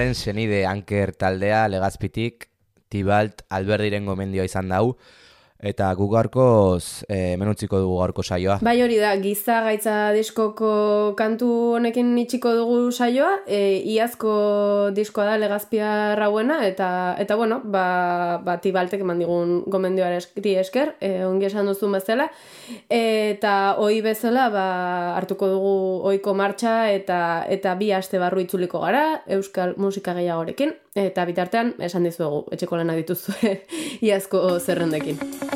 Iromenaren senide anker taldea legazpitik, Tibalt Alberdiren gomendioa izan dau, Eta gu gaurkoz e, menutziko dugu gaurko saioa. Bai hori da, giza gaitza diskoko kantu honekin itxiko dugu saioa, e, iazko diskoa da legazpia rauena, eta, eta bueno, ba, ba tibaltek eman digun gomendioare esker, e, ongi esan duzu bezala, eta hoi bezala ba, hartuko dugu oiko martxa, eta eta bi aste barru itzuliko gara, euskal musika gehiagorekin, eta bitartean esan dizuegu, etxeko lana dituzu iazko zerrendekin.